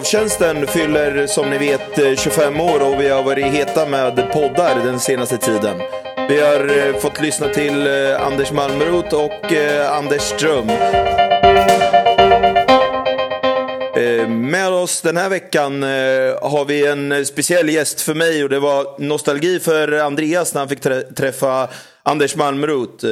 Travtjänsten fyller som ni vet eh, 25 år och vi har varit heta med poddar den senaste tiden. Vi har eh, fått lyssna till eh, Anders Malmrot och Anders Ström. Med oss den här veckan har vi en speciell gäst för mig och det var nostalgi för Andreas när han fick träffa Anders Malmrot.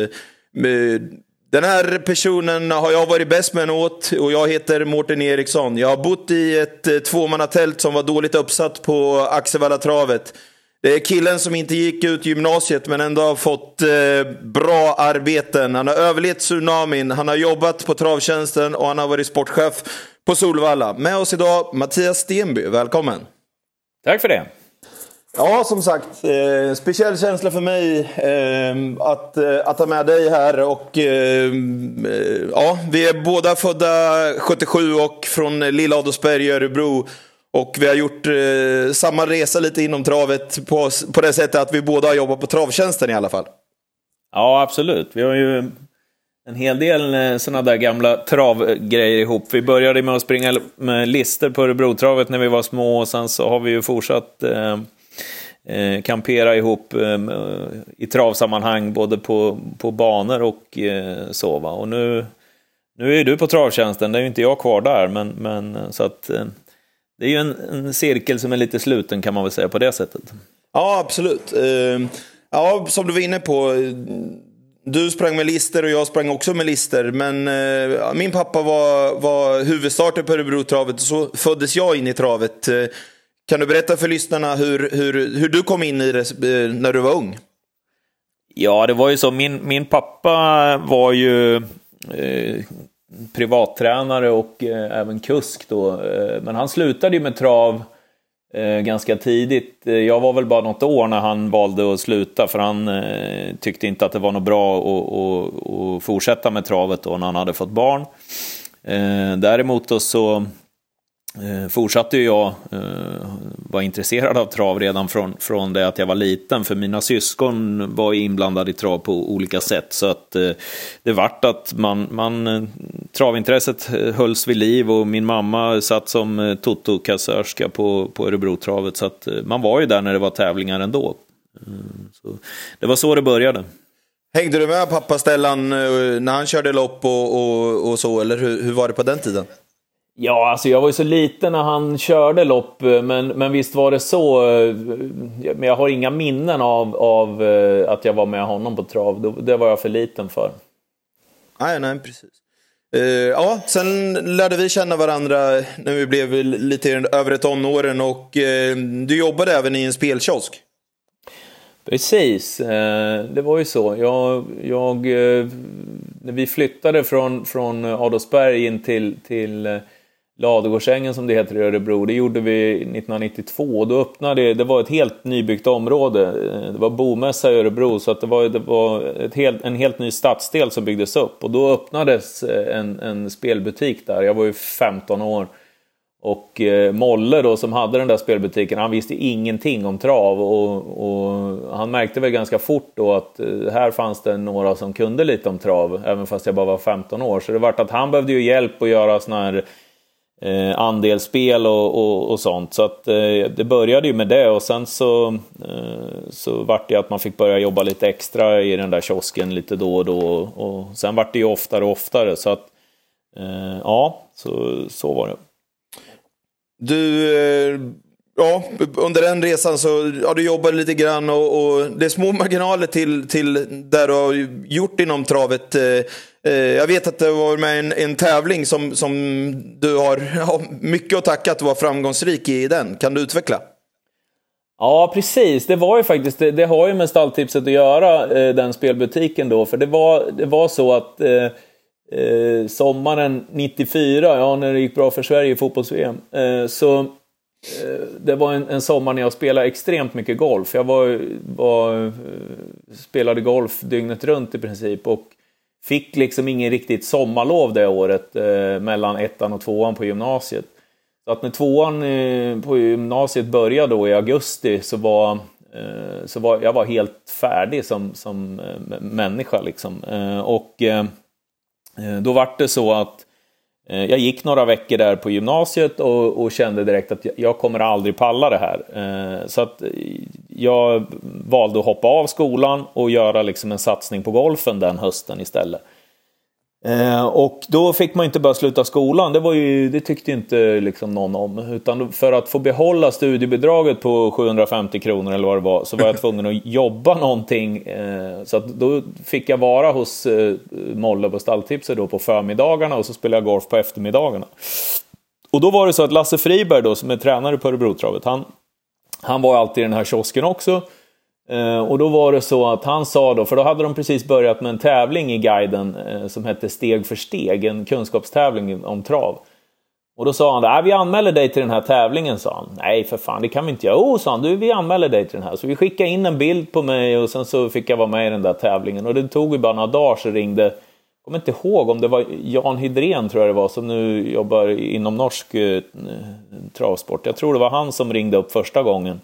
Den här personen har jag varit bäst med åt och jag heter Mårten Eriksson. Jag har bott i ett eh, tvåmannatält som var dåligt uppsatt på Axevalla travet. Det är killen som inte gick ut gymnasiet men ändå har fått eh, bra arbeten. Han har överlevt tsunamin, han har jobbat på travtjänsten och han har varit sportchef på Solvalla. Med oss idag Mattias Stenby, välkommen. Tack för det. Ja, som sagt, eh, speciell känsla för mig eh, att, eh, att ha med dig här. Och, eh, eh ja, vi är båda födda 77 och från Lilla Adolfsberg i Örebro. Och vi har gjort eh, samma resa lite inom travet på, på det sättet att vi båda har jobbat på travtjänsten i alla fall. Ja, absolut. Vi har ju en hel del eh, sådana där gamla travgrejer ihop. Vi började med att springa med lister på Örebrotravet när vi var små och sen så har vi ju fortsatt eh, eh kampera ihop eh, i travsammanhang både på, på banor och eh, så. Va? Och nu, nu är du på travtjänsten, det är ju inte jag kvar där, men, men eh, så att eh, det är ju en, en, cirkel som är lite sluten kan man väl säga på det sättet. Ja, absolut. Eh, ja, som du var inne på. Du sprang med lister och jag sprang också med lister. Men eh, min pappa var, var huvudstarter på Örebrotravet och så föddes jag in i travet. Kan du berätta för lyssnarna hur, hur, hur du kom in i det eh, när du var ung? Ja, det var ju så. Min, min pappa var ju eh, privattränare och eh, även kusk då. Eh, men han slutade ju med trav eh, ganska tidigt. Eh, jag var väl bara något år när han valde att sluta för han eh, tyckte inte att det var något bra att, att, att fortsätta med travet då när han hade fått barn. Däremot då så Eh, fortsatte jag eh, vara intresserad av trav redan från, från det att jag var liten. För mina syskon var inblandade i trav på olika sätt. Så att eh, det vart att man, man, eh, travintresset eh, hölls vid liv och min mamma satt som eh, Toto-kassörska på, på Örebrotravet. Så att eh, man var ju där när det var tävlingar ändå. Så det var så det började. Hängde du med pappa Stellan när han körde lopp och, och, och så, eller hur, hur var det på den tiden? Ja, alltså jag var ju så liten när han körde lopp, eh, men, men visst var det så. Eh, men jag har inga minnen av, av eh, att jag var med honom på trav. Det var jag för liten för. Nej, nej, precis. Uh, ja, sen lärde vi känna varandra när vi blev lite övre tonåren och uh, du jobbade även i en spelkiosk. Precis, uh, det var ju så. Jag, jag när vi flyttade från, från Adolfsberg in till, till Ladugårdsängen som det heter i Örebro, det gjorde vi 1992 och då öppnade det, det var ett helt nybyggt område. Det var bomässa i Örebro så att det var, det var ett helt, en helt ny stadsdel som byggdes upp och då öppnades eh, en, en spelbutik där. Jag var ju 15 år. Och eh, Molle då som hade den där spelbutiken, han visste ingenting om trav och, och, han märkte väl ganska fort då att eh, här fanns det några som kunde lite om trav, även fast jag bara var 15 år. Så det vart att han behövde ju hjälp att göra sådana här eh, andelsspel och, och, och, sånt. Så att, eh, det började ju med det och sen så, eh, så vart det att man fick börja jobba lite extra i den där kiosken lite då och då. Och sen vart det ju oftare och oftare. Så att, eh, ja, så, så var det. Du, eh, ja, under den resan så ja, du jobbade lite grann och, och det är små marginaler till, till där du har gjort inom travet. Eh, Eh, jag vet att du var med en, en tävling som, som du har ja, mycket att tacka att du var framgångsrik i den. Kan du utveckla? Ja, precis. Det var ju faktiskt, det, det har ju med stalltipset att göra, eh, den spelbutiken då. För det var, det var så att eh, eh sommaren 94, ja när det gick bra för Sverige i fotbolls-VM, eh, så eh, det var en, en, sommar när jag spelade extremt mycket golf. Jag var, var, eh, spelade golf dygnet runt i princip. Och Fick liksom ingen riktigt sommarlov det året eh, mellan ettan och tvåan på gymnasiet. Så att när tvåan eh, på gymnasiet började då i augusti så var, eh, så var jag var helt färdig som, som eh, människa liksom. Eh, och eh, eh då var det så att Eh, Eh, jag gick några veckor där på gymnasiet och, och kände direkt att jag, kommer aldrig palla det här. Eh, så att eh, jag valde att hoppa av skolan och göra liksom en satsning på golfen den hösten istället. Eh, och då fick man inte bara sluta skolan, det, var ju, det tyckte inte liksom någon om. Utan för att få behålla studiebidraget på 750 kronor eller vad det var, så var jag tvungen att jobba någonting. Eh, så då fick jag vara hos eh, Molle på Stalltipset då på förmiddagarna och så spelade jag golf på eftermiddagarna. Och då var det så att Lasse Friberg då, som är tränare på Örebrotravet, han, han var alltid i den här kiosken också. Eh, och då var det så att han sa då, för då hade de precis börjat med en tävling i guiden eh, som hette Steg för steg, en kunskapstävling om trav. Och då sa han, äh, vi anmäler dig till den här tävlingen, sa han. Nej, för fan, det kan vi inte göra. Jo, sa han, du, vi anmäler dig till den här. Så vi skickade in en bild på mig och sen så fick jag vara med i den där tävlingen. Och det tog ju bara några dagar så ringde, jag kommer inte ihåg om det var Jan Hydrén tror jag det var, som nu jobbar inom norsk eh, travsport. Jag tror det var han som ringde upp första gången.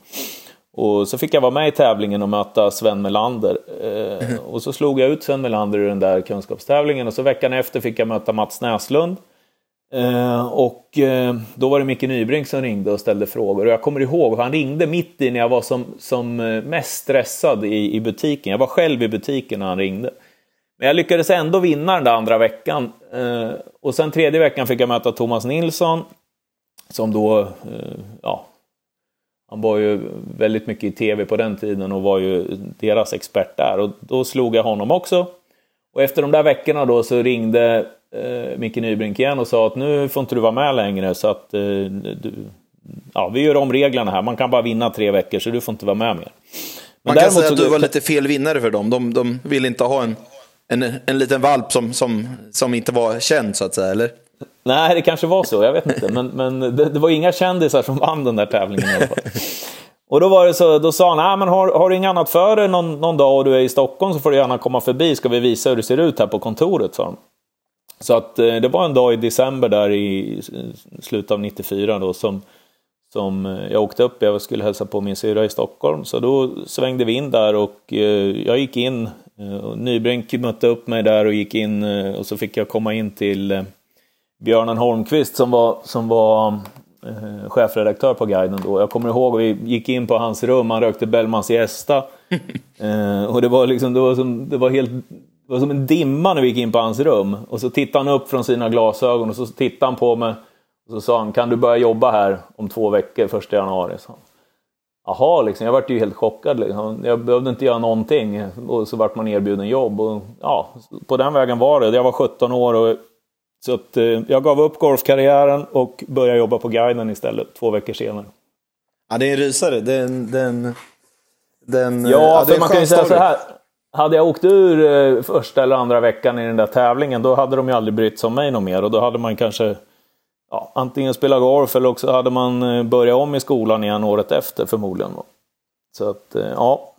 Och så fick jag vara med i tävlingen och möta Sven Melander. Eh, och så slog jag ut Sven Melander i den där kunskapstävlingen. Och så veckan efter fick jag möta Mats Näslund. Eh, och eh, då var det Micke Nybrink som ringde och ställde frågor. Och jag kommer ihåg, han ringde mitt i när jag var som, som eh, mest stressad i, i butiken. Jag var själv i butiken när han ringde. Men jag lyckades ändå vinna den där andra veckan. Eh, och sen tredje veckan fick jag möta Thomas Nilsson. Som då, eh, ja, han var ju väldigt mycket i tv på den tiden och var ju deras expert där. Och då slog jag honom också. Och efter de där veckorna då så ringde eh, Micke Nybrink igen och sa att nu får inte du vara med längre så att eh, du, ja, vi gör om reglerna här. Man kan bara vinna tre veckor så du får inte vara med mer. Men Man kan säga att du var lite fel vinnare för dem. De, de ville inte ha en, en, en liten valp som, som, som inte var känd så att säga, eller? Nej, det kanske var så, jag vet inte. Men, men det, det var inga kändisar som vann den där tävlingen i alla fall. Och då var det så, då sa han, Nej, men har, har du inget annat för dig någon, någon dag och du är i Stockholm så får du gärna komma förbi, ska vi visa hur det ser ut här på kontoret, sa han. Så att eh, det var en dag i december där i slutet av 94 då som, som eh, jag åkte upp, jag skulle hälsa på min syrra i Stockholm. Så då svängde vi in där och eh, jag gick in, Nybrink mötte upp mig där och gick in och så fick jag komma in till Björnan Holmqvist som var, som var eh, chefredaktör på guiden då. Jag kommer ihåg vi gick in på hans rum, han rökte Bellmans gästa. eh, och det var liksom, det var som, det var helt, det var som en dimma när vi gick in på hans rum. Och så tittade han upp från sina glasögon och så tittade han på mig. Och så sa han, kan du börja jobba här om två veckor, första januari? Så. Jaha, liksom, jag vart ju helt chockad. Liksom. Jag behövde inte göra någonting. Och så vart man erbjuden jobb. Och, ja, på den vägen var det. Jag var 17 år och så att, eh, jag gav upp golfkarriären och började jobba på guiden istället två veckor senare. Ja, det är en rysare. Den, den, den, ja, ja för man kan ju säga så här. Hade jag åkt ur eh, första eller andra veckan i den där tävlingen, då hade de ju aldrig brytt sig om mig något mer. Och då hade man kanske ja, antingen spelat golf eller också hade man eh, börjat om i skolan igen året efter förmodligen. Så att, ja,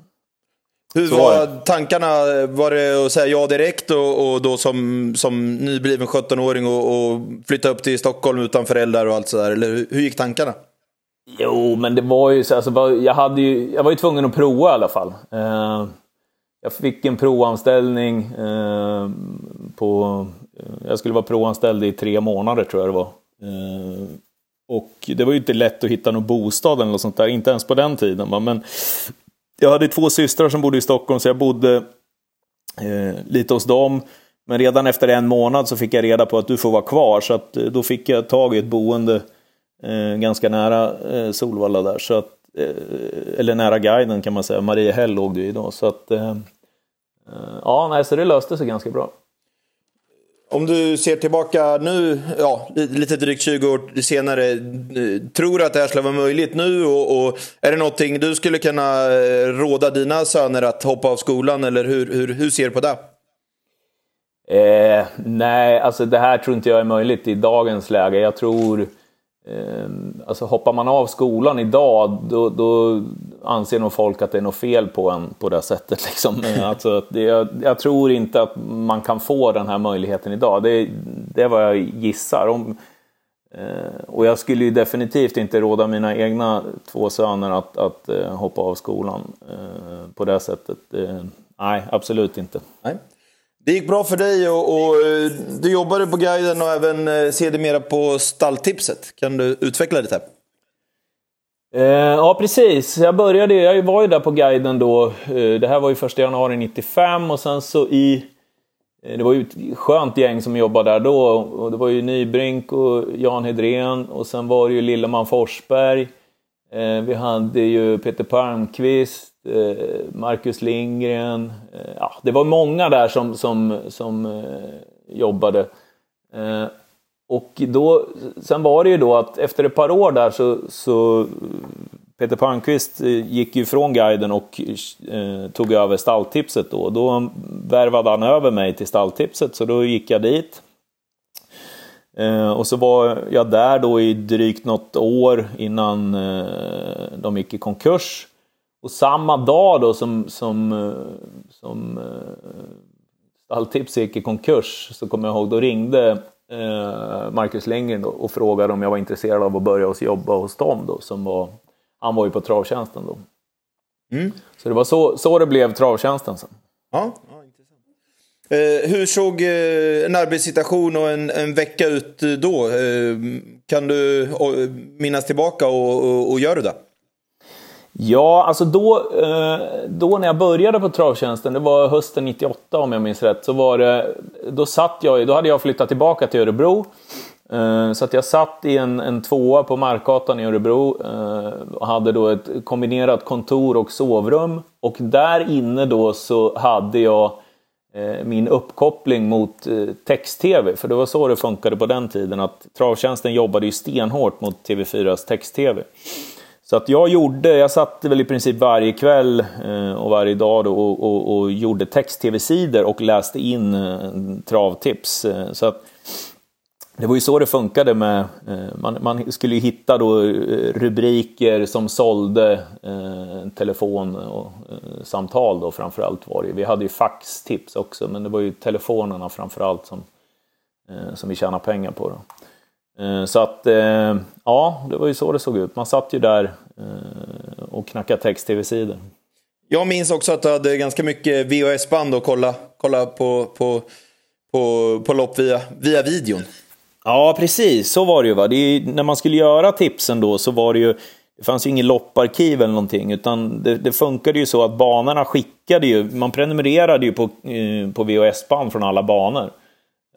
hur var tankarna? Var det att säga ja direkt och, och då som, som nybliven 17-åring och, och, flytta upp till Stockholm utan föräldrar och allt sådär? Eller hur, hur gick tankarna? Jo, men det var ju så, alltså, jag, hade ju, jag var ju tvungen att prova i alla fall. Eh, jag fick en provanställning eh, på, jag skulle vara provanställd i tre månader tror jag det var. Eh, och det var ju inte lätt att hitta någon bostad eller något sånt där, inte ens på den tiden. Va? Men jag hade två systrar som bodde i Stockholm så jag bodde eh, lite hos dem. Men redan efter en månad så fick jag reda på att du får vara kvar. Så att, eh, då fick jag tag i ett boende eh, ganska nära eh, Solvalla där. Så att, eh, eller nära guiden kan man säga. Mariehäll låg du i då. Så att, eh, eh, ja, nej, så det löste sig ganska bra. Om du ser tillbaka nu, ja, lite drygt 20 år senare, eh, tror du att det här skulle vara möjligt nu? Och, och, är det någonting du skulle kunna eh, råda dina söner att hoppa av skolan eller hur, hur, hur ser du på det? Eh, nej, alltså det här tror inte jag är möjligt i dagens läge. Jag tror alltså hoppar man av skolan idag, då, då anser nog folk att det är något fel på en på det sättet. Liksom. Alltså, det, jag, jag, tror inte att man kan få den här möjligheten idag. Det, det är vad jag gissar. Om, eh, och jag skulle ju definitivt inte råda mina egna två söner att, att eh, hoppa av skolan eh, på det sättet. nej, absolut inte. Nej. Det gick bra för dig och, och eh, du jobbade på guiden och även eh, sedermera på stalltipset. Kan du utveckla det här? Eh, ja, precis. Jag började, jag var ju där på guiden då. Det här var ju första januari 95 och sen så i det var ju ett skönt gäng som jobbade där då. Och det var ju Nybrink och Jan Hedrén och sen var det ju Lilleman Forsberg. Eh, vi hade ju Peter Palmqvist, Eh, Marcus Lindgren. Eh, ja, det var många där som, som, som eh, jobbade. Och då, sen var det ju då att efter ett par år där så, så Peter Palmqvist gick ju från guiden och eh, tog över stalltipset då. Då värvade han över mig till stalltipset, så då gick jag dit. Eh, och så var jag där då i drygt något år innan eh, de gick i konkurs. Och samma dag då som, som, eh, som eh, Stalltips gick i konkurs så kommer jag ihåg, då ringde Marcus Lindgren och frågade om jag var intresserad av att börja hos jobba hos dem då, som var han var ju på travtjänsten då. Mm. Så det var så, så det blev travtjänsten sen. Ja, ja intressant. Eh, hur såg eh, en arbetssituation och en, en vecka ut då? Eh, kan du eh, minnas tillbaka och, och, och gör du det? Ja, alltså då, eh, då när jag började på travtjänsten, det var hösten 98 om jag minns rätt, så var det, då satt jag, då hade jag flyttat tillbaka till Örebro eh, så att jag satt i en, en tvåa på Markgatan i Örebro eh, och hade då ett kombinerat kontor och sovrum. Och där inne då så hade jag min uppkoppling mot text-tv, för det var så det funkade på den tiden att Travtjänsten jobbade ju stenhårt mot TV4s text-tv. Så att jag gjorde, jag satt väl i princip varje kväll eh, och varje dag då och, och, och gjorde text-tv-sidor och läste in eh, travtips. Eh, så att det var ju så det funkade med, eh, man, man skulle ju hitta då rubriker som sålde eh, telefon och eh, samtal då framförallt var det Vi hade ju faxtips också men det var ju telefonerna framförallt som, eh, som vi tjänade pengar på. Då. Eh, så att eh, ja, det var ju så det såg ut. Man satt ju där och knackade text-tv-sidor. Jag minns också att du hade ganska mycket VHS-band och kolla, kolla på, på, på, på lopp via, via videon. Ja, precis. Så var det ju. Va? Det är, när man skulle göra tipsen då så var det ju det fanns ju inget lopparkiv eller någonting, utan det, det funkade ju så att banorna skickade ju, man prenumererade ju på, eh, på VHS-band från alla banor.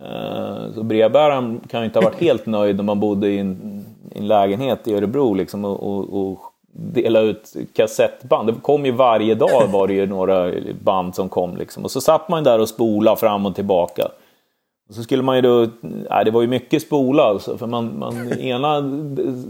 Eh, så brevbäraren kan ju inte ha varit helt nöjd när man bodde i en, i en lägenhet i Örebro liksom, och, och, och dela ut kassettband. Det kom ju varje dag var det ju några band som kom liksom. Och så satt man där och spola fram och tillbaka. Så skulle man ju då, nej, det var ju mycket spola alltså, för man, man ena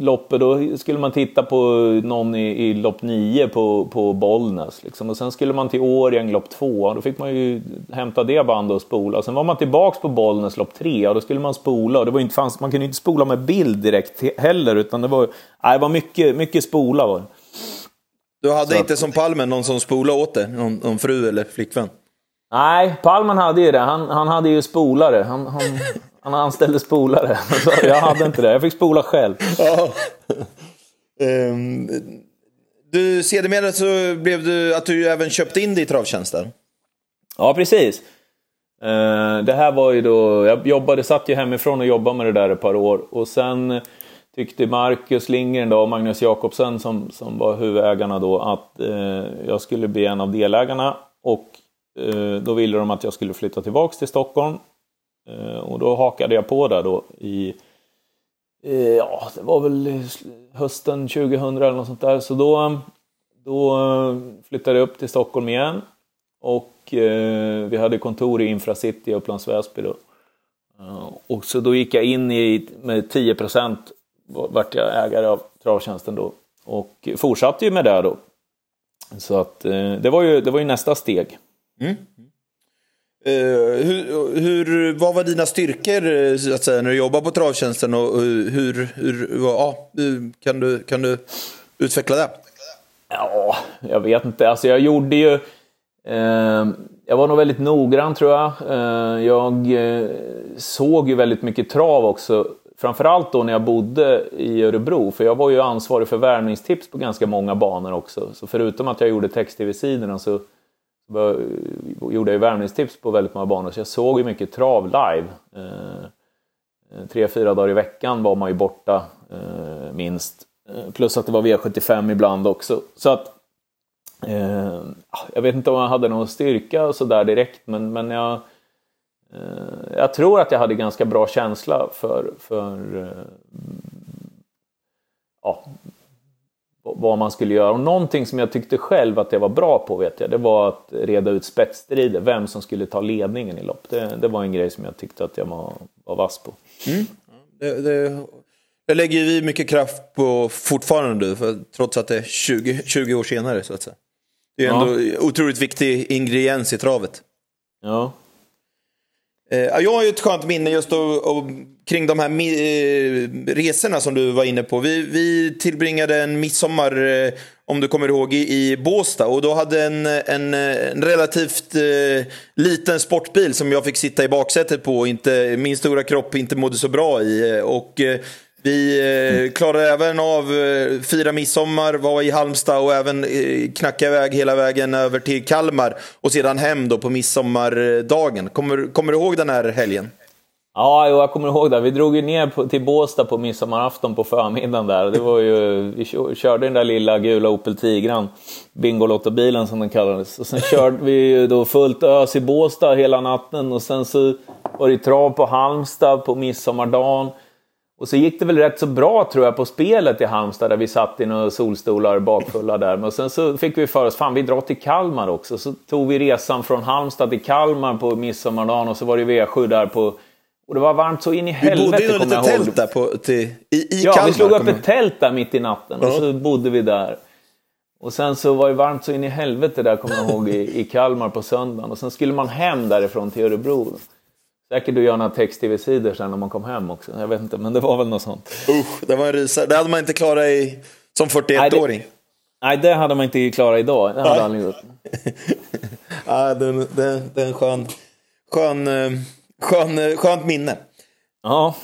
loppet då skulle man titta på någon i, i lopp 9 på, på Bollnäs liksom. och sen skulle man till Årjäng lopp 2 då fick man ju hämta det bandet och spola. Sen var man tillbaks på Bollnäs lopp 3 och då skulle man spola och det var inte, fanns, man kunde inte spola med bild direkt heller utan det var, nej, det var mycket, mycket spola var. Du hade så inte att, som Palmen någon som spolade åt dig? Någon, någon fru eller flickvän? Nej, Palman hade ju det. Han, han hade ju spolare. Han, han, han anställde spolare. Jag hade inte det. Jag fick spola själv. Ja. Um, du, sedermera så blev du att du även köpte in dig i travtjänsten. Ja, precis. Uh, det här var ju då, jag jobbade, satt ju hemifrån och jobbade med det där ett par år och sen tyckte Marcus Lindgren och Magnus Jakobsen som, som var huvudägarna då att uh, jag skulle bli en av delägarna och Eh, Eh, då ville de att jag skulle flytta tillbaks till Stockholm. Eh, och då hakade jag på där då i, eh, ja det var väl hösten 2000 eller något sånt där. Så då, då flyttade jag upp till Stockholm igen. Och vi hade kontor i Infracity i Upplands Väsby då. Och så då gick jag in i, med 10 procent vart jag ägare av travtjänsten då. Och fortsatte ju med det då. Så att det var ju, det var ju nästa steg. Mm. Uh, hur, hur, vad var dina styrkor så att säga, när du jobbade på travtjänsten och eh, hur, hur, ja, kan, du, kan du utveckla det? Ja, jag vet inte. Alltså jag gjorde ju... Eh, jag var nog väldigt noggrann tror jag. Eh, jag såg ju väldigt mycket trav också. Framförallt då när jag bodde i Örebro, för jag var ju ansvarig för värvningstips på ganska många banor också. Så förutom att jag gjorde text-tv-sidorna så så gjorde jag ju värmningstips på väldigt många banor, så jag såg ju mycket trav live. Eh, eh, tre, fyra dagar i veckan var man ju borta eh, minst. Plus att det var V75 ibland också. Så att Eh, ah, jag vet inte om jag hade någon styrka och sådär direkt, men, men jag, eh, jag tror att jag hade ganska bra känsla för, för eh, ja, vad man skulle göra. Och någonting som jag tyckte själv att jag var bra på vet jag, det var att reda ut spetsstrider, vem som skulle ta ledningen i lopp. Det, det var en grej som jag tyckte att jag var, var vass på. Mm. Det, det, det lägger vi mycket kraft på fortfarande, för, trots att det är 20, 20 år senare så att säga. Det är ändå ja. otroligt viktig ingrediens i travet. Ja. Eh, jag har ju ett skönt minne just och, och, kring de här eh, resorna som du var inne på. Vi, vi tillbringade en midsommar, eh, om du kommer ihåg, i, i Båstad. Och då hade en, en, en relativt eh, liten sportbil som jag fick sitta i baksätet på. Inte, min stora kropp inte mådde så bra i. Och eh, vi eh, klarade även av eh, fira midsommar, var i Halmstad och även eh, knacka iväg hela vägen över till Kalmar och sedan hem då på midsommardagen. Kommer, kommer du ihåg den här helgen? Ja, jag kommer ihåg det. Vi drog ju ner till Båstad på midsommarafton på förmiddagen där. Det var ju, vi körde den där lilla gula Opel Tigran, Bingolotto-bilen som den kallades. Och sen körde vi då fullt ös i Båstad hela natten och sen så var det trav på Halmstad på midsommardagen. Och så gick det väl rätt så bra tror jag på spelet i Halmstad där vi satt i några solstolar bakfulla där. Men sen så fick vi för oss, fan vi drar till Kalmar också. Så tog vi resan från Halmstad till Kalmar på midsommardagen och så var det V7 där på... Och det var varmt så in i helvete Vi bodde i något litet tält där på, till, i, i ja, Kalmar. Ja, vi slog upp ett tält där mitt i natten och så bodde vi där. Och sen så var det varmt så in i helvete där, kommer jag ihåg, i, i Kalmar på söndagen. Och sen skulle man hem därifrån till Örebro. Säkert du gör några text-tv-sidor sen när man kom hem också. Jag vet inte, men det var väl något sånt. Usch, det var en rysare. Det hade man inte klarat i, som 41-åring. Nej, nej, det hade man inte klarat idag. Det hade aldrig gjort. ja, det, det, det är en skön, skön, eh, skön, eh, skönt minne. Ja.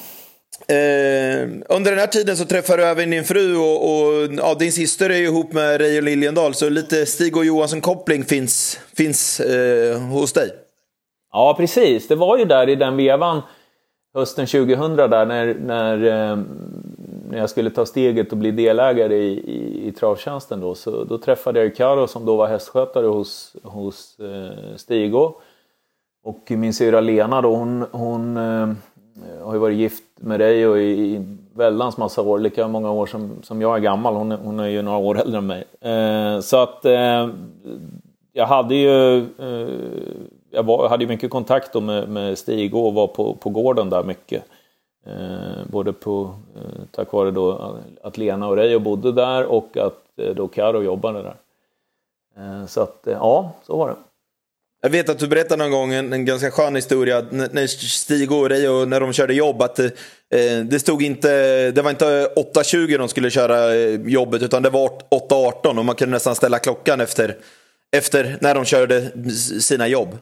Eh, under den här tiden så träffar du även din fru och, och ja, din syster är ihop med Reijo Liljendal. Så lite Stig och Johansson-koppling finns, finns eh, hos dig. Ja, precis. Det var ju där i den vevan hösten 2000 där när, när, eh, när jag skulle ta steget och bli delägare i, i, i travtjänsten då, så då träffade jag Karo som då var hästskötare hos, hos eh, Stigo. Och min syra Lena då, hon, hon eh, har ju varit gift med dig och i, i väldans massa år, lika många år som, som jag är gammal. Hon, hon är ju några år äldre än mig. Eh, så att eh, jag hade ju eh, jag var, hade mycket kontakt med, med Stig och var på, på gården där mycket. Eh, både på, eh, tack vare då att Lena och Reijo bodde där och att eh, då Karo jobbade där. Eh, så att, eh, ja, så var det. Jag vet att du berättade någon gång en, en ganska skön historia när Stig och Reijo, när de körde jobb, att eh, eh, det stod inte, det var inte 8.20 de skulle köra eh, jobbet utan det var 8.18 och man kunde nästan ställa klockan efter, efter när de körde sina jobb.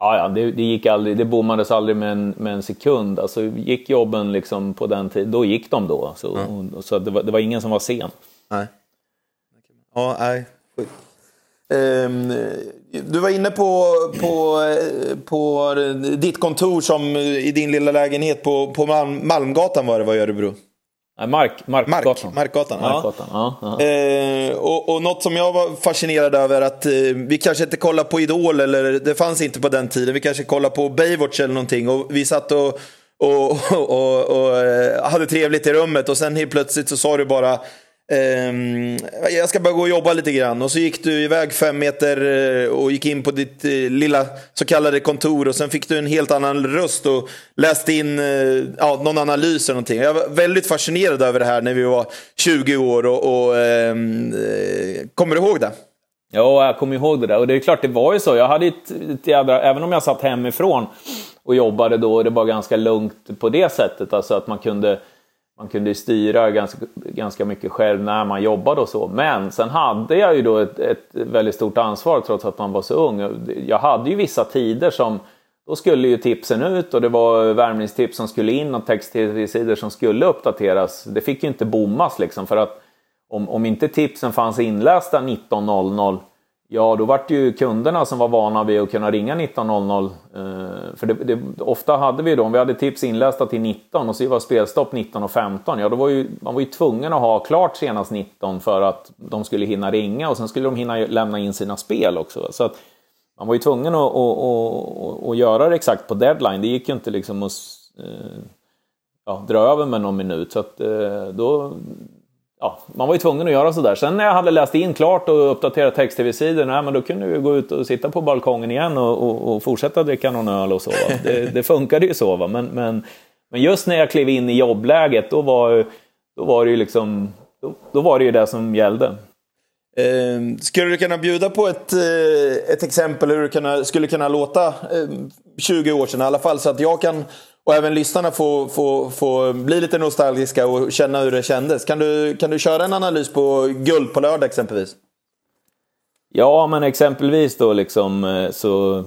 Ja, ja det, det, gick aldrig, det bommades aldrig med en, med en sekund. Alltså, gick jobben liksom på den tiden, då gick de då. Så, mm. och, så det, var, det var ingen som var sen. Nej. Ja, nej. Um, du var inne på, på, på ditt kontor som i din lilla lägenhet på, på Malmgatan var det, var i Örebro? Mark, Markgatan. Mark, Markgatan, Markgatan ja. ja, Eh, och, och något som jag var fascinerad över att eh, vi kanske inte kollar på Idol eller det fanns inte på den tiden. Vi kanske kollar på Baywatch eller någonting och vi satt och, och, och, och, eh, hade trevligt i rummet och sen helt plötsligt så sa du bara Ehm, jag ska bara gå och jobba lite grann. Och så gick du iväg fem meter eh, och gick in på ditt eh, lilla så kallade kontor. Och sen fick du en helt annan röst och läste in eh, ja, någon analys eller någonting. Jag var väldigt fascinerad över det här när vi var 20 år. Och, och ehm, eh, Kommer du ihåg det? Ja, jag kommer ihåg det där. Och det är klart, det var ju så. Jag hade ett, ett jädra, även om jag satt hemifrån och jobbade då, och det var ganska lugnt på det sättet. Alltså att man kunde man kunde styra ganska, ganska mycket själv när man jobbade och så. Men sen hade jag ju då ett, ett väldigt stort ansvar trots att man var så ung. Jag hade ju vissa tider som då skulle ju tipsen ut och det var värmningstips som skulle in och text-tv-sidor som skulle uppdateras. Det fick ju inte bommas liksom för att om, om inte tipsen fanns inlästa 19.00 Ja, då var det ju kunderna som var vana vid att kunna ringa 19.00. Eh, för det, det, ofta hade vi då, om vi hade tips inlästa till 19 och så var spelstopp 19.15, ja då var ju, man var ju tvungen att ha klart senast 19 för att de skulle hinna ringa och sen skulle de hinna lämna in sina spel också. Så att man var ju tvungen att, att, att, att göra det exakt på deadline. Det gick ju inte liksom att eh, ja, dra över med någon minut. Så att, eh, då, ja, man var ju tvungen att göra sådär. Sen när jag hade läst in klart och uppdaterat text-tv-sidor, då kunde vi gå ut och sitta på balkongen igen och, och, och fortsätta dricka någon öl och så. Det, det funkade ju så. Va? Men, men, men just när jag klev in i jobbläget, då var, då var det ju liksom, då, då var det ju det som gällde. Eh, skulle du kunna bjuda på ett, eh, ett exempel hur det kunna, skulle kunna låta eh, 20 år sedan i alla fall så att jag kan och även lyssnarna får, får, får bli lite nostalgiska och känna hur det kändes. Kan du, kan du köra en analys på guld på lördag exempelvis? Ja, men exempelvis då liksom eh, så... Eh,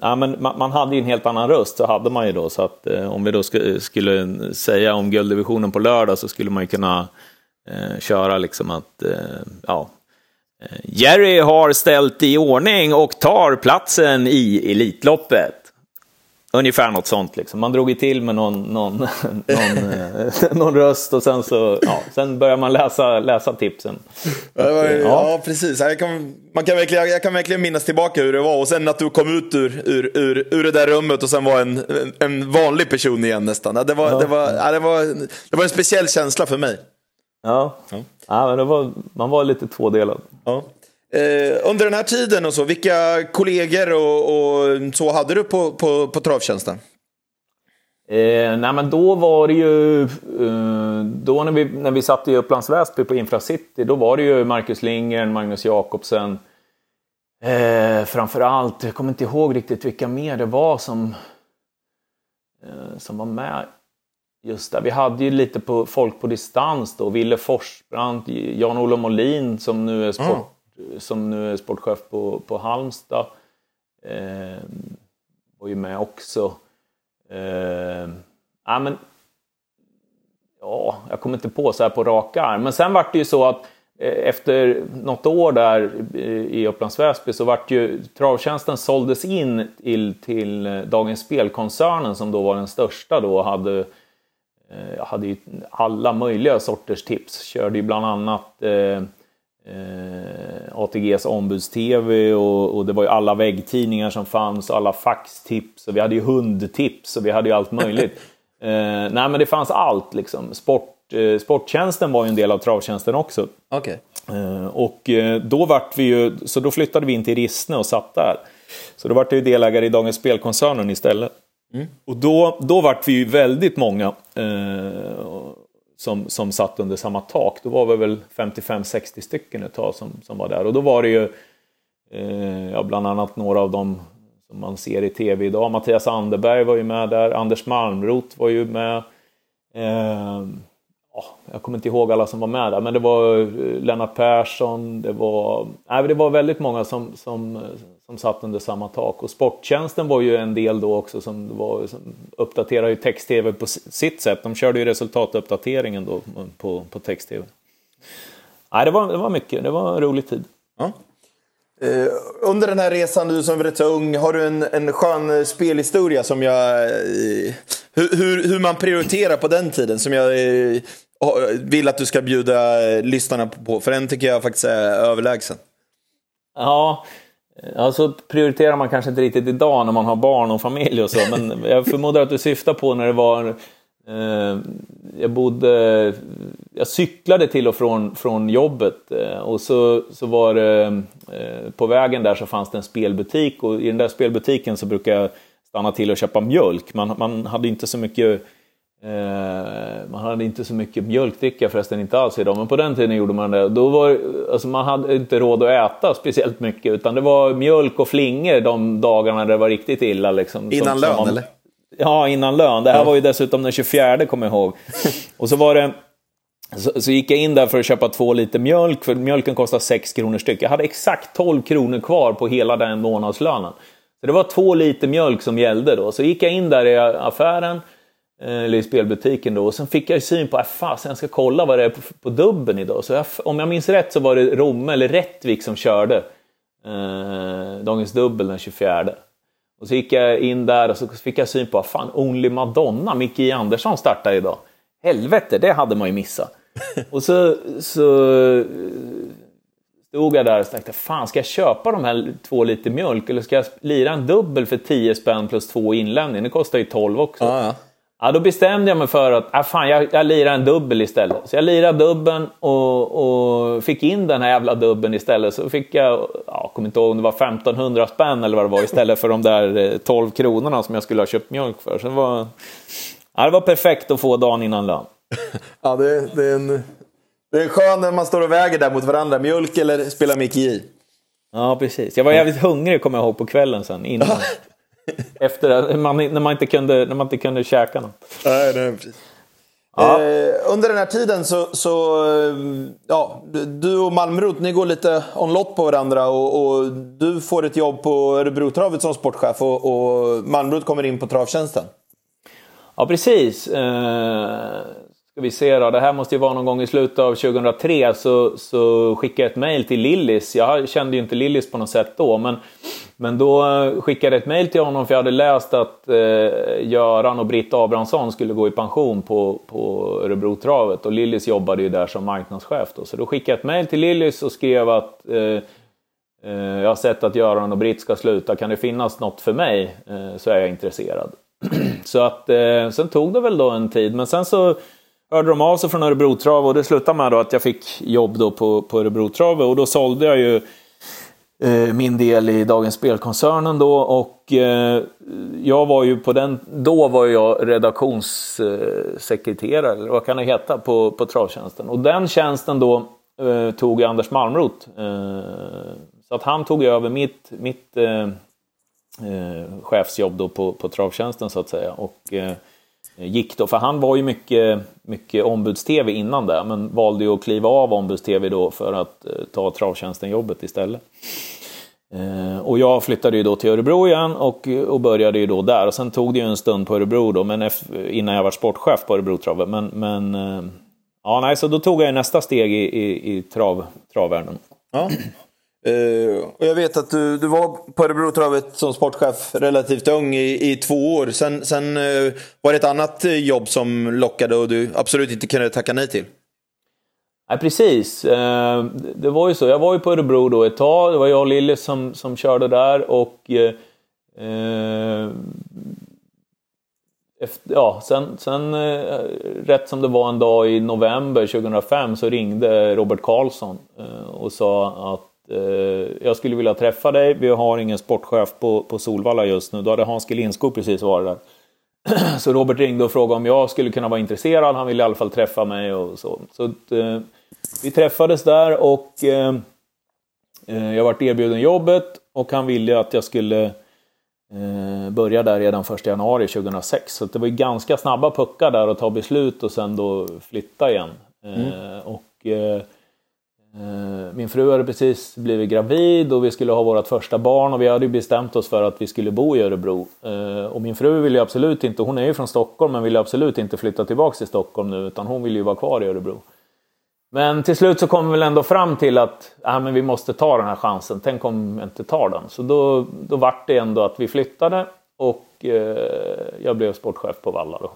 ja, men man, man, hade ju en helt annan röst, så hade man ju då. Så att eh, om vi då sk skulle säga om gulddivisionen på lördag så skulle man ju kunna eh, köra liksom att... Eh, ja, eh, Jerry har ställt i ordning och tar platsen i Elitloppet. Ungefär något sånt. Liksom. Man drog ju till med någon, någon, någon, eh, någon röst och sen så ja, sen börjar man läsa, läsa tipsen. Ja, ja. ja precis. Jag kan, man kan verkligen, jag kan verkligen minnas tillbaka hur det var. Och sen att du kom ut ur, ur, ur, ur det där rummet och sen var en, en vanlig person igen nästan. Det var, det, var, det, var, det var en speciell känsla för mig. Ja, ja. men det var, man var lite tvådelad. Ja. Eh, under den här tiden och så, vilka kollegor och, och så hade du på, på, på travtjänsten? Eh, nej men då var det ju, eh, då när vi, när vi satt i Upplands Väsby på Infracity, då var det ju Marcus Lindgren, Magnus Jakobsen, eh, framförallt, jag kommer inte ihåg riktigt vilka mer det var som, eh, som var med just där. Vi hade ju lite på folk på distans då, Ville Forsbrandt, Jan-Olof Molin som nu är sport, mm som nu är sportchef på, på Halmstad. Eh, var ju med också. Eh, ja, men, ja, jag kommer inte på så här på raka arm. Men sen vart det ju så att eh, efter något år där i Upplands Väsby så vart ju travtjänsten såldes in till, till Dagens Spelkoncernen som då var den största då och hade jag hade ju alla möjliga sorters tips. Körde ju bland annat eh, eh, ATGs ombuds-TV och, och, det var ju alla väggtidningar som fanns och alla faxtips och vi hade ju hundtips och vi hade ju allt möjligt. eh, nej men det fanns allt liksom. Sport, eh, sporttjänsten var ju en del av travtjänsten också. Okay. Eh, och eh, då vart vi ju, så då flyttade vi in till Rissne och satt där. Så då vart jag ju delägare i Dagens Spelkoncernen istället. Mm. Och då, då vart vi ju väldigt många. Eh, som, som satt under samma tak. Då var vi väl 55-60 stycken ett tag som, som var där. Och då var det ju eh, ja, bland annat några av dem som man ser i tv idag. Mattias Anderberg var ju med där. Anders Malmrot var ju med. Eh, jag kommer inte ihåg alla som var med där, men det var eh, Lennart Persson, det var, nej, det var väldigt många som, som, eh, som satt under samma tak. Och Sporttjänsten var ju en del då också som, var, som uppdaterade ju text-tv på sitt sätt. De körde ju resultatuppdateringen då på, på text-tv. Nej, det var, det var mycket, det var en rolig tid. Ja. Uh, under den här resan, du som är rätt så ung, har du en, en skön spelhistoria som jag... Uh, hur, hur, hur, man prioriterar på den tiden som jag uh, vill att du ska bjuda lyssnarna på, för den tycker jag faktiskt är överlägsen. Ja, så prioriterar man kanske inte riktigt idag när man har barn och familj och så, men jag förmodar att du syftar på när det var... Eh, jag bodde... Jag cyklade till och från, från jobbet eh, och så, så var det... Eh, på vägen där så fanns det en spelbutik och i den där spelbutiken så brukade jag stanna till och köpa mjölk. Man, man hade inte så mycket Eh, man hade inte så mycket mjölkdricka förresten, inte alls idag, men på den tiden gjorde man det. Då var, alltså man hade inte råd att äta speciellt mycket, utan det var mjölk och flingor de dagarna det var riktigt illa. Liksom, innan som, lön som man, eller? Ja, innan lön. Det här ja. var ju dessutom den 24, kommer jag ihåg. och så var det... Så, så, gick jag in där för att köpa två liter mjölk, för mjölken kostar 6 kronor styck. Jag hade exakt 12 kronor kvar på hela den månadslönen. Så det var två liter mjölk som gällde då. Så gick jag in där i affären, eller i spelbutiken då. Och sen fick jag syn på, äh, fasen jag ska kolla vad det är på, på dubben idag. Så jag, om jag minns rätt så var det Romme eller Rättvik som körde. eh, Dagens Dubbel den 24. Och så gick jag in där och så fick jag syn på, fan, Only Madonna, Micke J. Andersson startar idag. Helvete, det hade man ju missat. och så, så stod jag där och tänkte, fan ska jag köpa de här två liter mjölk eller ska jag lira en dubbel för 10 spänn plus två inlämning? Det kostar ju 12 också. Ja, ja. Ja, då bestämde jag mig för att ah, fan, jag, jag lirar en dubbel istället. Så jag lirade dubben och, och fick in den här jävla dubben istället. Så fick jag, ja, kommer inte ihåg om det var 1500 spänn eller vad det var istället för de där 12 eh, kronorna som jag skulle ha köpt mjölk för. Så det var, ja, det var perfekt att få dagen innan lön. Ja, det, det, är en, det är skönt när man står och väger där mot varandra. Mjölk eller spela Mickey J. Ja, precis. Jag var jävligt hungrig kommer jag ihåg på kvällen sen. Innan. Efter man, när, man inte kunde, när man inte kunde käka något. Nej, nej, precis. Ja. Eh, under den här tiden så, så eh, ja, du och Malmrot, ni går lite on-lot på varandra och, och, du får ett jobb på Örebrotravet som sportchef och, och Malmrot kommer in på travtjänsten. Ja, precis. Eh, ska vi se då, det här måste ju vara någon gång i slutet av 2003 så, så skickade jag ett mail till Lillis. Jag kände ju inte Lillis på något sätt då, men, men då skickade jag ett mail till honom för jag hade läst att eh, Göran och Britt Abrahamsson skulle gå i pension på, på Örebrotravet och Lillis jobbade ju där som marknadschef då. Så då skickade jag ett mail till Lillis och skrev att eh, eh, jag har sett att Göran och Britt ska sluta, kan det finnas något för mig eh, så är jag intresserad. så att eh, sen tog det väl då en tid, men sen så hörde de av sig från Örebrotravet och det slutade med då att jag fick jobb då på, på Örebrotravet och då sålde jag ju Eh, min del i Dagens Spelkoncernen då och eh, jag var ju på den, då var jag redaktionssekreterare, eller vad kan det heta, på, på travtjänsten. Och den tjänsten då eh, tog Anders Malmrot. Eh, så att han tog över mitt, mitt eh, eh, chefsjobb då på, på travtjänsten så att säga. Och, eh, gick då, för han var ju mycket, mycket ombuds-tv innan det, men valde ju att kliva av ombuds-tv då för att eh, ta travtjänsten-jobbet istället. Eh, och jag flyttade ju då till Örebro igen och, och började ju då där. Och sen tog det ju en stund på Örebro då, men innan jag var sportchef på Örebro Travet. Men, men eh, ja, nej, så då tog jag nästa steg i, i, i trav, travvärlden. Ja. Uh, och jag vet att du, du var på Örebrotravet som sportchef relativt ung i, i två år. Sen, sen uh, var det ett annat eh, jobb som lockade och du absolut inte kunde tacka nej till. Nej, precis. det var ju så. Jag var ju på Örebro då ett tag. Det var jag och Lille som, som körde där och efter, ja, sen, sen rätt som det var en dag i november 2005 så ringde Robert Karlsson och sa att jag skulle vilja träffa dig, vi har ingen sportchef på, på Solvalla just nu. Då hade Hans G Lindskog precis varit där. Så Robert ringde och frågade om jag skulle kunna vara intresserad, han ville i alla fall träffa mig och så. Så eh, vi träffades där och eh, eh jag vart erbjuden jobbet och han ville att jag skulle eh, börja där redan 1 januari 2006. Så det var ganska snabba puckar där att ta beslut och sen då flytta igen. Mm. Eh, och Eh, Eh, min fru hade precis blivit gravid och vi skulle ha vårt första barn och vi hade bestämt oss för att vi skulle bo i Örebro. Eh, och min fru ville absolut inte, hon är ju från Stockholm men ville absolut inte flytta tillbaka till Stockholm nu utan hon ville ju vara kvar i Örebro. Men till slut så kom vi väl ändå fram till att äh, men vi måste ta den här chansen, tänk om vi inte tar den. Så då, då vart det ändå att vi flyttade och eh, jag blev sportchef på Valla då.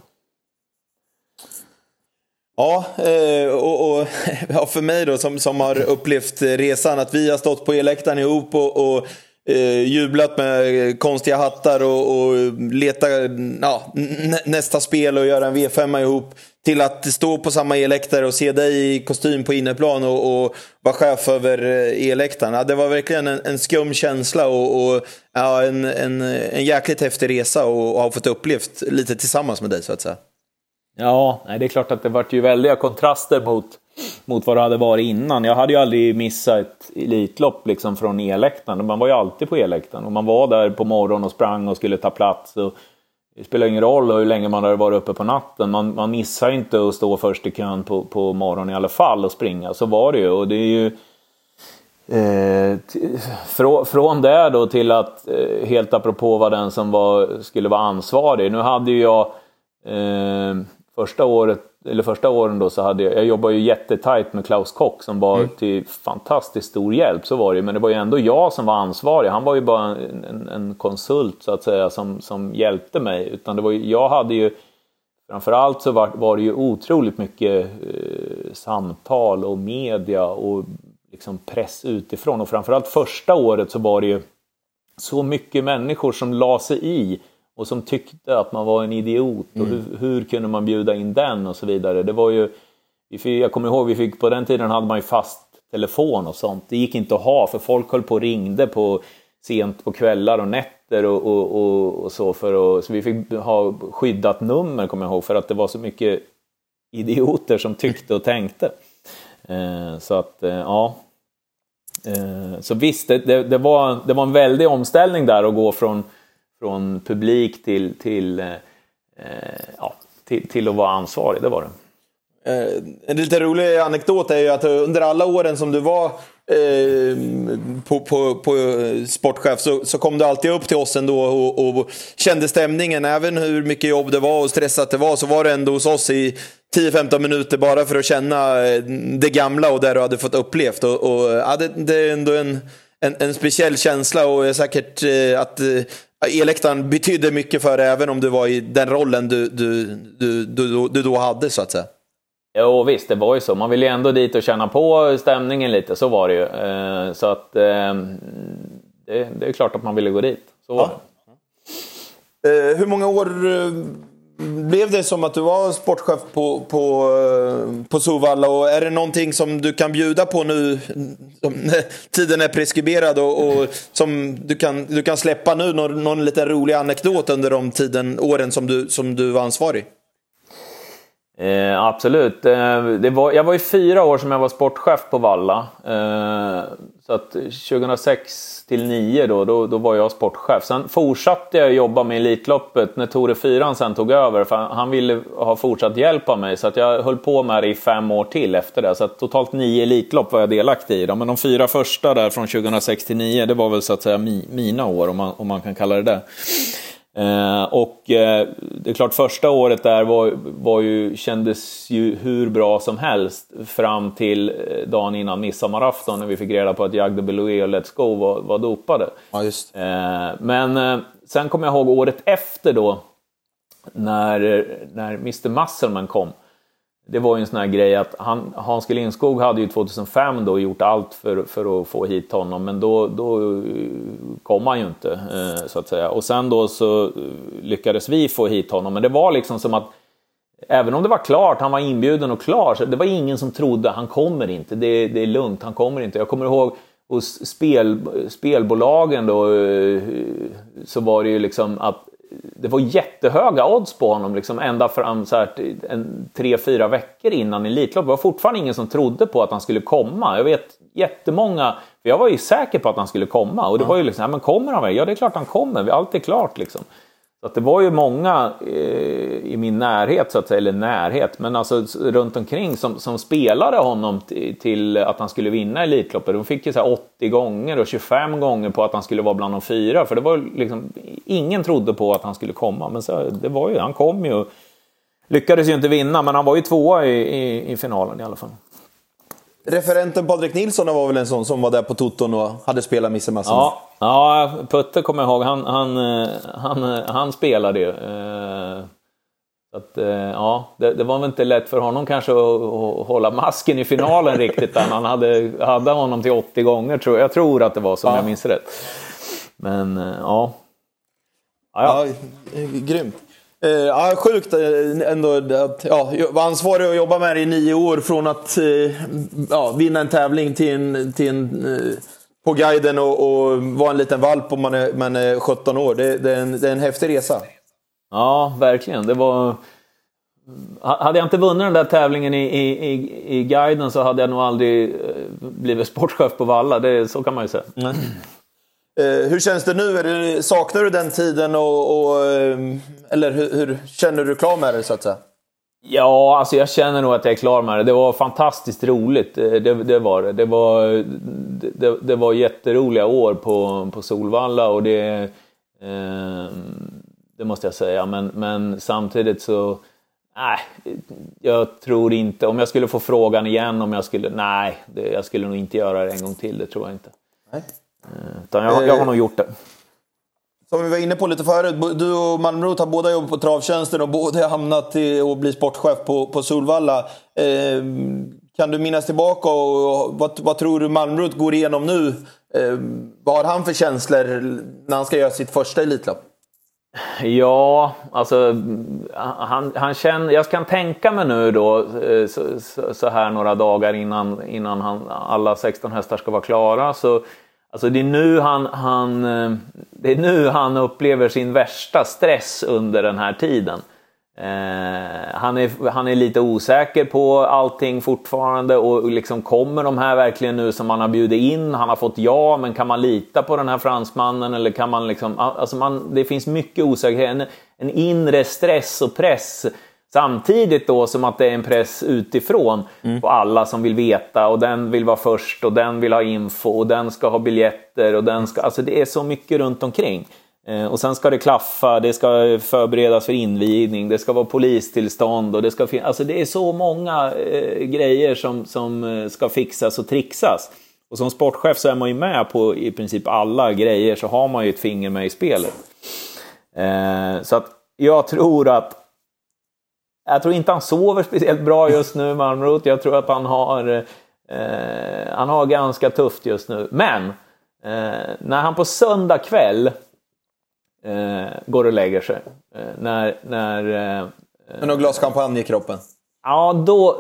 Ja, eh, och, och ja, för mig då som, som har upplevt resan att vi har stått på elläktaren ihop och, och eh, jublat med konstiga hattar och, och leta ja, nästa spel och göra en V5 ihop. Till att stå på samma eläktare och se dig i kostym på inneplan och, och vara chef över eh, eläktaren. Ja, det var verkligen en, en skum känsla och, och ja, en, en, en jäkligt häftig resa och, och ha fått upplevt lite tillsammans med dig så att säga. Ja, nej, det är klart att det vart ju väldiga kontraster mot, mot vad det hade varit innan. Jag hade ju aldrig missat ett Elitlopp liksom från eläktaren. Man var ju alltid på eläktaren och man var där på morgonen och sprang och skulle ta plats. Och det spelar ingen roll hur länge man hade varit uppe på natten. Man, man missar inte att stå först i kön på, på morgonen i alla fall och springa. Så var det ju. Och det är ju eh, från, från det då till att, eh, helt apropå vad den som var, skulle vara ansvarig. Nu hade ju jag eh, första året eller första åren då så hade jag, jag jobbade ju jättetajt med Klaus Kock som var mm. till fantastiskt stor hjälp, så var det Men det var ju ändå jag som var ansvarig. Han var ju bara en, en, en konsult så att säga som, som hjälpte mig. Utan det var ju, jag hade ju Framförallt så var, var det ju otroligt mycket eh, samtal och media och liksom press utifrån. Och framförallt första året så var det ju så mycket människor som la sig i och som tyckte att man var en idiot och mm. hur, hur, kunde man bjuda in den och så vidare. Det var ju, jag kommer ihåg, vi fick, på den tiden hade man ju fast telefon och sånt. Det gick inte att ha för folk höll på och ringde på sent på kvällar och nätter och, och, och, och så. För att, så vi fick ha skyddat nummer kommer jag ihåg för att det var så mycket idioter som tyckte och tänkte. Eh, så att eh, ja. Eh, så visst, det, det, det, var, det var en väldig omställning där att gå från från publik till, till, eh, eh, ja, till, till, att vara ansvarig, det var det. Eh, en lite rolig anekdot är ju att under alla åren som du var eh, på, på, på eh, sportchef så, så, kom du alltid upp till oss ändå och, och kände stämningen. Även hur mycket jobb det var och stressat det var så var du ändå hos oss i 10-15 minuter bara för att känna eh, det gamla och det du hade fått upplevt. Och, och ja, det, det, är ändå en, en, en speciell känsla och säkert eh, att Eläktaren betydde mycket för dig även om du var i den rollen du, du, du, du, du då hade så att säga. Jo visst, det var ju så. Man ville ju ändå dit och känna på stämningen lite, så var det ju. Eh, så att det, är klart att man ville gå dit. Så ja. Eh, hur många år eh, blev det som att du var sportchef på, på, eh, på Sovalla och är det någonting som du kan bjuda på nu som tiden är preskriberad och, och, som du kan, du kan släppa nu någon, någon liten rolig anekdot under de tiden, åren som du, som du var ansvarig? Eh, absolut. Eh, det var, jag var i fyra år som jag var sportchef på Valla. Eh, så att 2006 till 9 då, då, då var jag sportchef. Sen fortsatte jag jobba med Elitloppet när Tore Fyran sen tog över. För han ville ha fortsatt hjälp av mig. Så att jag höll på med det i fem år till efter det. Så att totalt nio Elitlopp var jag delaktig i. Då. Men de fyra första där från 2006 till 9 det var väl så att säga mi, mina år om man, om man kan kalla det det. Eh, och eh, det är klart, första året där var, var ju, kändes ju hur bra som helst fram till eh, dagen innan midsommarafton när vi fick reda på att Jagde Beloué och Let's Go var, var dopade. Ja. Eh, men eh, sen kommer jag ihåg året efter då, när, när Mr Musselman kom det var ju en sån här grej att han, Hans G Lindskog hade ju 2005 då gjort allt för, för att få hit honom men då, då eh, kom han ju inte eh, så att säga. Och sen då så eh, lyckades vi få hit honom men det var liksom som att Även om det var klart, han var inbjuden och klar, så det var ingen som trodde han kommer inte, det, det är lugnt, han kommer inte. Jag kommer ihåg hos spel, spelbolagen då eh, så var det ju liksom att det var jättehöga odds på honom liksom ända fram så här, en, tre, fyra veckor innan Elitloppet. Det var fortfarande ingen som trodde på att han skulle komma. Jag vet jättemånga, för jag var ju säker på att han skulle komma och det var ju liksom, ja, men kommer han väl? Ja, det är klart han kommer, allt är klart liksom. Så att det var ju många eh, i min närhet, så att säga, eller närhet, men alltså runt omkring som, som spelade honom till att han skulle vinna Elitloppet. De fick ju så 80 gånger och 25 gånger på att han skulle vara bland de fyra, för det var liksom, ingen trodde på att han skulle komma, men så, det var ju, han kom ju. Lyckades ju inte vinna, men han var ju tvåa i, i, i finalen i alla fall. Referenten Patrik Nilsson var väl en sån som var där på Toton och hade spelat Misse Masson? Ja, ja, Putte kommer jag ihåg. Han, han, eh, han, eh, han spelade ju. Eh, att, ja, det, det, var väl inte lätt för honom kanske att, att hålla masken i finalen riktigt. Där. Han hade, hade honom till 80 gånger, tror jag. Jag tror att det var så, ja. jag minns rätt. Men ja. Ja, ja. ja grymt. Uh, ja, sjukt eh, ändå att ja, vara ansvarig och jobba med det i nio år från att uh, ja, vinna en tävling till en, till en på guiden och, och vara en liten valp om man är, man är 17 år. Det, det, är en, det är en häftig resa. Ja, verkligen. Det var... Hade jag inte vunnit den där tävlingen i, i, i, i guiden så hade jag nog aldrig blivit sportchef på Valla. Det, så kan man ju säga. Mm. Eh, hur känns det nu? Det, saknar du den tiden? Och, och eh, eller hur, hur, känner du klar med det så att säga? Ja, alltså jag känner nog att jag är klar med det. Det var fantastiskt roligt. Eh, det, det var det. Det var, det, det, var jätteroliga år på, på Solvalla och det, eh, det måste jag säga. Men, men samtidigt så Nej, jag tror inte. Om jag skulle få frågan igen om jag skulle... Nej, jag skulle nog inte göra det en gång till. Det tror jag inte. Nej. Eh, utan jag, jag har nog gjort det. Som vi var inne på lite förut, du och Malmrot har båda jobbat på Travtjänsten och båda hamnat i att bli sportchef på, på Solvalla. Eh, kan du minnas tillbaka och vad, vad tror du Malmrot går igenom nu? Eh, vad har han för känslor när han ska göra sitt första Elitlopp? Ja, alltså han, han känner, jag kan tänka mig nu då eh, så, så, här några dagar innan, innan han, alla 16 hästar ska vara klara. Så, alltså det, är nu han, han, eh, det är nu han upplever sin värsta stress under den här tiden. Eh, han, är, han är lite osäker på allting fortfarande och liksom kommer de här verkligen nu som han har bjudit in? Han har fått ja, men kan man lita på den här fransmannen eller kan man liksom... Alltså man, det finns mycket osäkerhet, en, en inre stress och press Samtidigt då som att det är en press utifrån mm. på alla som vill veta och den vill vara först och den vill ha info och den ska ha biljetter och den ska... Alltså det är så mycket runt omkring. Eh, och sen ska det klaffa, det ska förberedas för invigning, det ska vara polistillstånd och det ska finnas... Alltså det är så många eh, grejer som, som eh, ska fixas och trixas. Och som sportchef så är man ju med på i princip alla grejer, så har man ju ett finger med i spelet. Eh, så att jag tror att... Jag tror inte han sover speciellt bra just nu, Malmrot. Jag tror att han har, eh, han har ganska tufft just nu. Men eh, när han på söndag kväll eh, går och lägger sig. Eh, när, när, eh, Med något glas champagne i kroppen? Ja, då...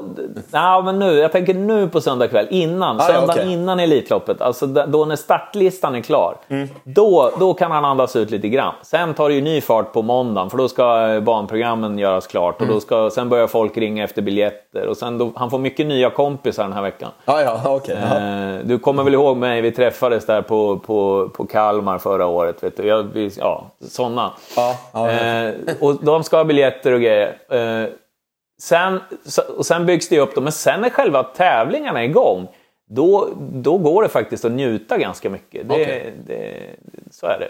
Ja, men nu, jag tänker nu på söndag kväll, innan. Ah, söndagen okay. innan Elitloppet. Alltså då när startlistan är klar. Mm. Då, då kan han andas ut lite grann. Sen tar det ju ny fart på måndagen, för då ska eh, banprogrammen göras klart. Och då mm. ska, sen börjar folk ringa efter biljetter. Och sen då, han får mycket nya kompisar den här veckan. Ah, ja, okay. Eh, du kommer väl ihåg mig, vi träffades där på, på, på Kalmar förra året. Vet du? Jag, vi, ja, sådana. Ah, ah, eh, och de ska ha biljetter och grejer. Eh, Sen, och sen byggs det upp, då, men sen när själva tävlingarna är igång, då, då går det faktiskt att njuta ganska mycket. Det, okay. det, så är det.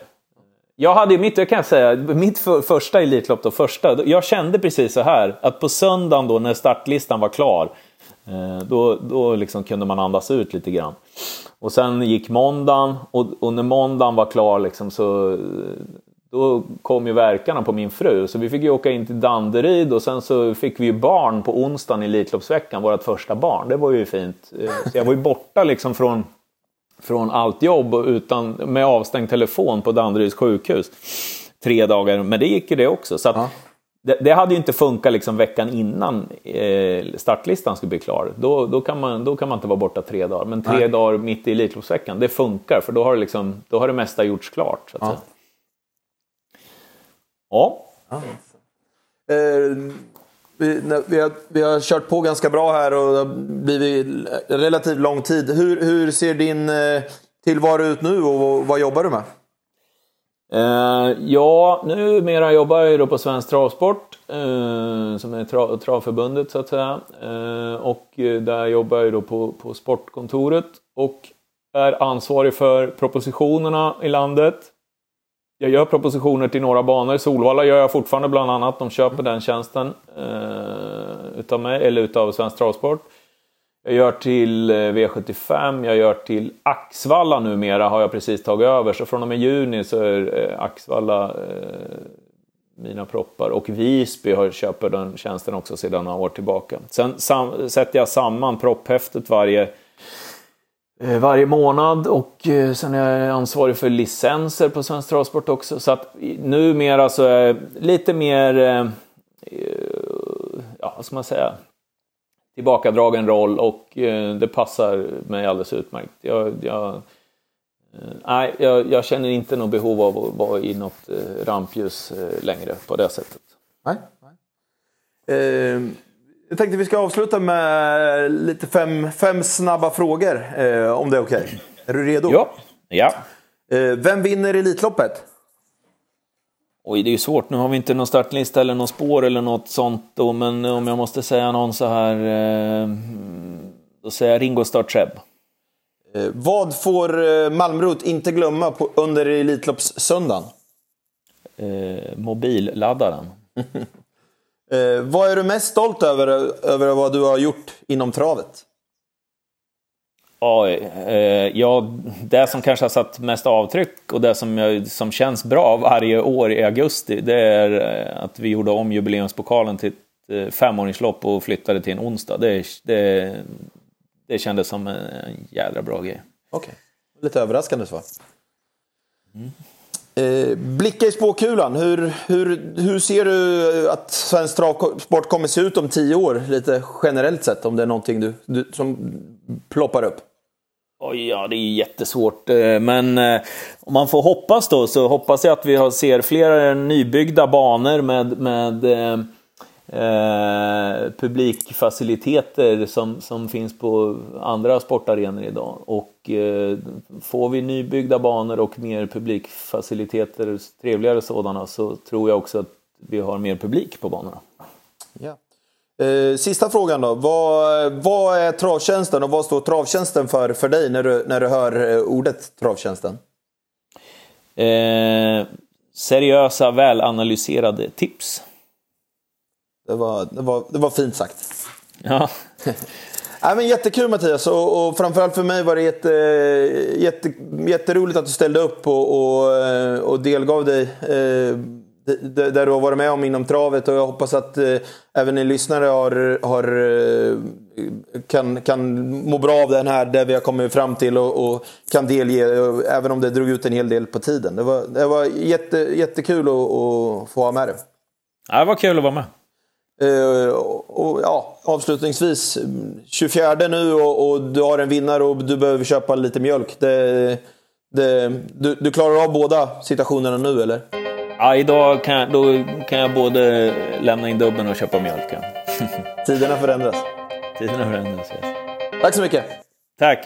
Jag hade mitt, jag kan säga, mitt för, första Elitlopp, då, första, jag kände precis så här att på söndagen då när startlistan var klar, eh, då, då liksom kunde man andas ut lite grann. Och sen gick måndagen och, och när måndagen var klar liksom så då kom ju verkarna på min fru. Så vi fick ju åka in till Danderyd och sen så fick vi ju barn på onsdagen i Elitloppsveckan, vårt första barn. Det var ju fint. Eh, så jag var ju borta liksom från, från allt jobb utan, med avstängd telefon på Danderyds sjukhus. Tre dagar, men det gick ju det också. Så ja. det, det, hade ju inte funkat liksom veckan innan eh, startlistan skulle bli klar. Då, då, kan man, då kan man inte vara borta tre dagar. Men tre Nej. dagar mitt i Elitloppsveckan, det funkar för då har det, liksom, då har det mesta gjorts klart. Så att ja. säga. Ja. Ah. Eh, vi, vi, har, vi har kört på ganska bra här och det har blivit relativt lång tid. Hur, hur ser din eh, tillvaro ut nu och vad jobbar du med? Eh, ja, numera jobbar jag ju på Svensk Travsport, eh, som är tra travförbundet så att säga. Eh, och där jobbar jag då på, på sportkontoret och är ansvarig för propositionerna i landet. Jag gör propositioner till några banor. Solvalla gör jag fortfarande bland annat. De köper den tjänsten eh, utav mig, eller utav Svensk Travsport. Jag gör till eh, V75, jag gör till Axvalla numera har jag precis tagit över. Så från och med juni så är eh, Axvalla eh, mina proppar. Och Visby har, köper den tjänsten också sedan några år tillbaka. Sen sam, sätter jag samman propphäftet varje Eh, varje månad och eh, sen är jag ansvarig för licenser på Svensk Travsport också. Så att numera så är jag lite mer, eh, ja vad ska man säga, tillbakadragen roll och det passar mig alldeles utmärkt. Jag, jag, nej, jag, jag känner inte något behov av att vara i något rampljus längre på det sättet. Nej. nej. Eh, jag tänkte vi ska avsluta med lite fem, fem snabba frågor, eh, om det är okej. Okay. Är du redo? Ja. ja. Eh, vem vinner Elitloppet? Oj, det är ju svårt. Nu har vi inte någon startlista eller någon spår eller något sånt då, men om jag måste säga någon så här, eh, då säger jag Ringo Starr Treb. Eh, vad får eh, Malmrot inte glömma på, under Elitloppssöndagen? Eh, mobilladdaren. Eh, vad är du mest stolt över, över vad du har gjort inom travet? Oj, eh, ja, det som kanske har satt mest avtryck och det som, jag, som känns bra varje år i augusti, det är eh, att vi gjorde om jubileumspokalen till ett eh, femåringslopp och flyttade till en onsdag. Det, det, det kändes som en jädra bra grej. Okej, okay. lite överraskande svar. Mm. Eh, blicka i spåkulan. Hur, hur, hur ser du eh, att svensk travsport kommer se ut om tio år? Lite generellt sett, om det är någonting du, du som ploppar upp. Oj, ja, det är jättesvårt. Eh, men eh, om man får hoppas då, så hoppas jag att vi ser flera nybyggda banor med, med eh, publikfaciliteter som, som finns på andra sportarenor idag. Och eh, får vi nybyggda banor och mer publikfaciliteter, trevligare sådana, så tror jag också att vi har mer publik på banorna. Ja. Eh, sista frågan då. Vad, vad är travtjänsten och vad står travtjänsten för för dig när du, när du hör eh, ordet travtjänsten? Eh, seriösa, välanalyserade tips. Det var, det var, det var fint sagt. Ja. Nej, men jättekul Mattias och, och framförallt för mig var det jätte, jätte, jätteroligt att du ställde upp och, och, eh, och delgav dig eh, det du har varit med om inom travet och jag hoppas att eh, även ni lyssnare har, har, eh, kan, kan må bra av den här, det vi har kommit fram till och, och kan delge, även om det drog ut en hel del på tiden. Det var, det var jätte, jättekul att, att få ha med. Ja, det var kul att vara med. Uh, och, ja, avslutningsvis, 24 nu och, och, du har en vinnare och du behöver köpa lite mjölk. Det, det, du, du, klarar av båda situationerna nu eller? Ja, idag kan jag, då kan jag både lämna in dubben och köpa mjölk. Tiderna förändras. Tiderna förändras, yes. Tack så mycket. Tack.